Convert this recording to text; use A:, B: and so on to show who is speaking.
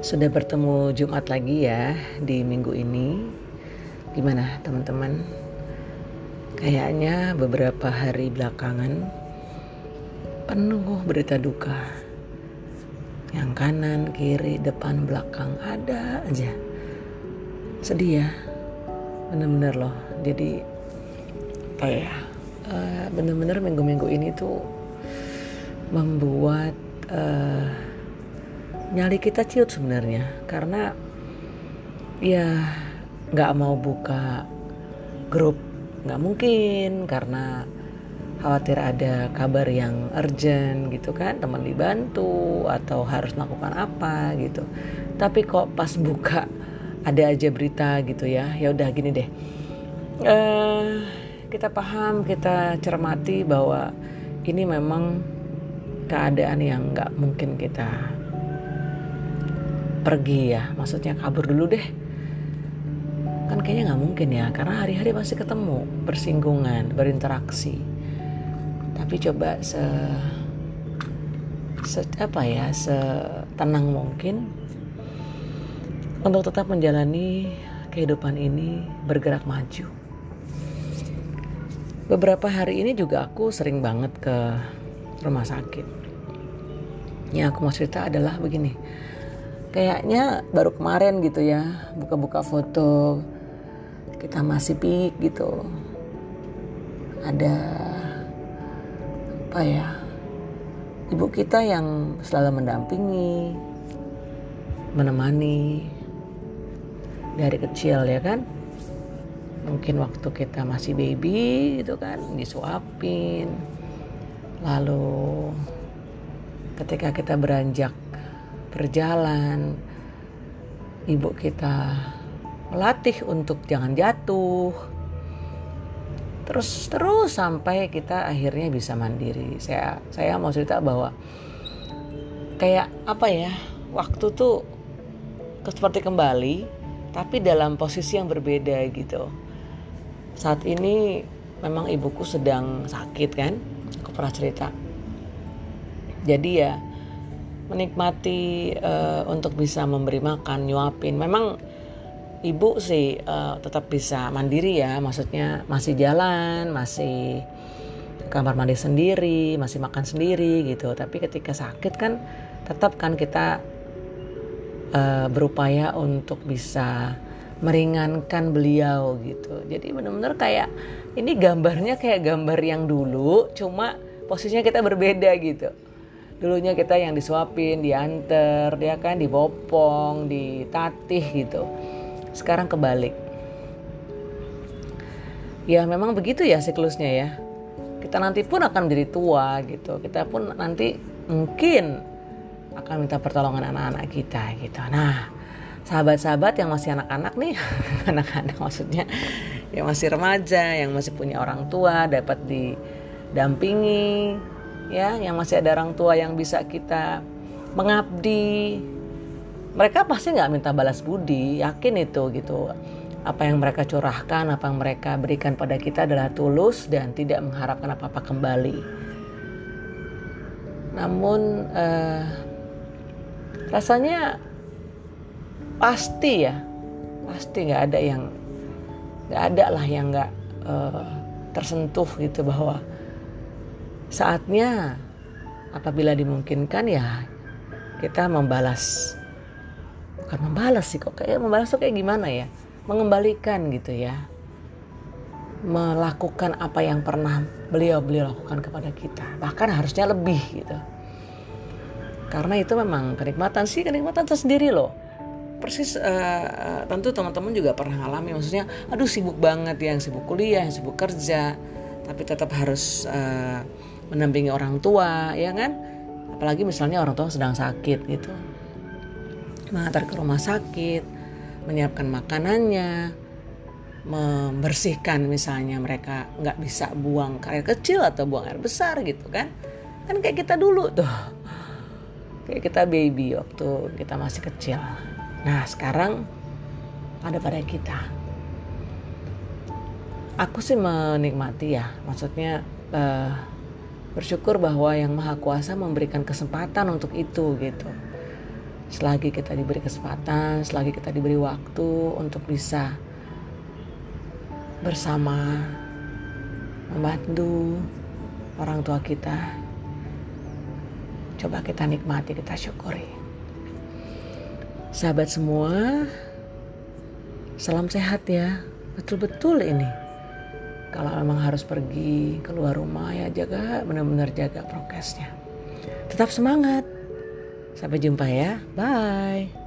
A: Sudah bertemu Jumat lagi ya di minggu ini. Gimana teman-teman? Kayaknya beberapa hari belakangan penuh berita duka. Yang kanan, kiri, depan, belakang ada aja. Sedih ya. Bener-bener loh. Jadi apa ya? Uh, bener-bener minggu-minggu ini tuh membuat uh, nyali kita ciut sebenarnya karena ya nggak mau buka grup nggak mungkin karena khawatir ada kabar yang urgent gitu kan teman dibantu atau harus melakukan apa gitu. Tapi kok pas buka ada aja berita gitu ya. Ya udah gini deh. Uh, kita paham kita cermati bahwa ini memang keadaan yang nggak mungkin kita pergi ya. Maksudnya kabur dulu deh. Kan kayaknya nggak mungkin ya karena hari-hari masih ketemu bersinggungan berinteraksi. Tapi coba se, se apa ya setenang mungkin untuk tetap menjalani kehidupan ini bergerak maju. Beberapa hari ini juga aku sering banget ke rumah sakit. Yang aku mau cerita adalah begini kayaknya baru kemarin gitu ya buka-buka foto. Kita masih pik gitu. Ada apa ya ibu kita yang selalu mendampingi menemani dari kecil ya kan. Mungkin waktu kita masih baby gitu kan disuapin. Lalu ketika kita beranjak berjalan. Ibu kita melatih untuk jangan jatuh. Terus terus sampai kita akhirnya bisa mandiri. Saya saya mau cerita bahwa kayak apa ya waktu tuh seperti kembali tapi dalam posisi yang berbeda gitu. Saat ini memang ibuku sedang sakit kan? Aku pernah cerita. Jadi ya menikmati uh, untuk bisa memberi makan, nyuapin. Memang ibu sih uh, tetap bisa mandiri ya, maksudnya masih jalan, masih kamar mandi sendiri, masih makan sendiri gitu. Tapi ketika sakit kan tetap kan kita uh, berupaya untuk bisa meringankan beliau gitu. Jadi benar-benar kayak ini gambarnya kayak gambar yang dulu, cuma posisinya kita berbeda gitu dulunya kita yang disuapin diantar dia kan dibopong ditatih gitu. Sekarang kebalik. Ya memang begitu ya siklusnya ya. Kita nanti pun akan menjadi tua gitu. Kita pun nanti mungkin akan minta pertolongan anak-anak kita gitu. Nah sahabat-sahabat yang masih anak-anak nih anak-anak maksudnya yang masih remaja yang masih punya orang tua dapat didampingi ya yang masih ada orang tua yang bisa kita mengabdi. Mereka pasti nggak minta balas budi yakin itu gitu. Apa yang mereka curahkan apa yang mereka berikan pada kita adalah tulus dan tidak mengharapkan apa-apa kembali. Namun eh, rasanya pasti ya pasti nggak ada yang nggak ada lah yang nggak eh, tersentuh gitu bahwa saatnya apabila dimungkinkan ya kita membalas. Bukan membalas sih kok kayak membalas tuh kayak gimana ya? Mengembalikan gitu ya. Melakukan apa yang pernah beliau beliau lakukan kepada kita. Bahkan harusnya lebih gitu. Karena itu memang kenikmatan sih kenikmatan tersendiri loh. Persis uh, tentu teman-teman juga pernah alami maksudnya aduh sibuk banget ya, yang sibuk kuliah yang sibuk kerja. Tapi tetap harus uh, mendampingi orang tua ya kan? Apalagi misalnya orang tua sedang sakit gitu. Mengantar ke rumah sakit menyiapkan makanannya membersihkan misalnya mereka nggak bisa buang air kecil atau buang air besar gitu kan? Kan kayak kita dulu tuh. Kayak kita baby waktu kita masih kecil. Nah sekarang ada pada kita. Aku sih menikmati ya maksudnya uh, bersyukur bahwa yang maha kuasa memberikan kesempatan untuk itu gitu selagi kita diberi kesempatan, selagi kita diberi waktu untuk bisa bersama membantu orang tua kita. Coba kita nikmati, kita syukuri. Sahabat semua, salam sehat ya. Betul-betul ini. Kalau memang harus pergi keluar rumah ya jaga benar-benar jaga prokesnya. Tetap semangat. Sampai jumpa ya. Bye.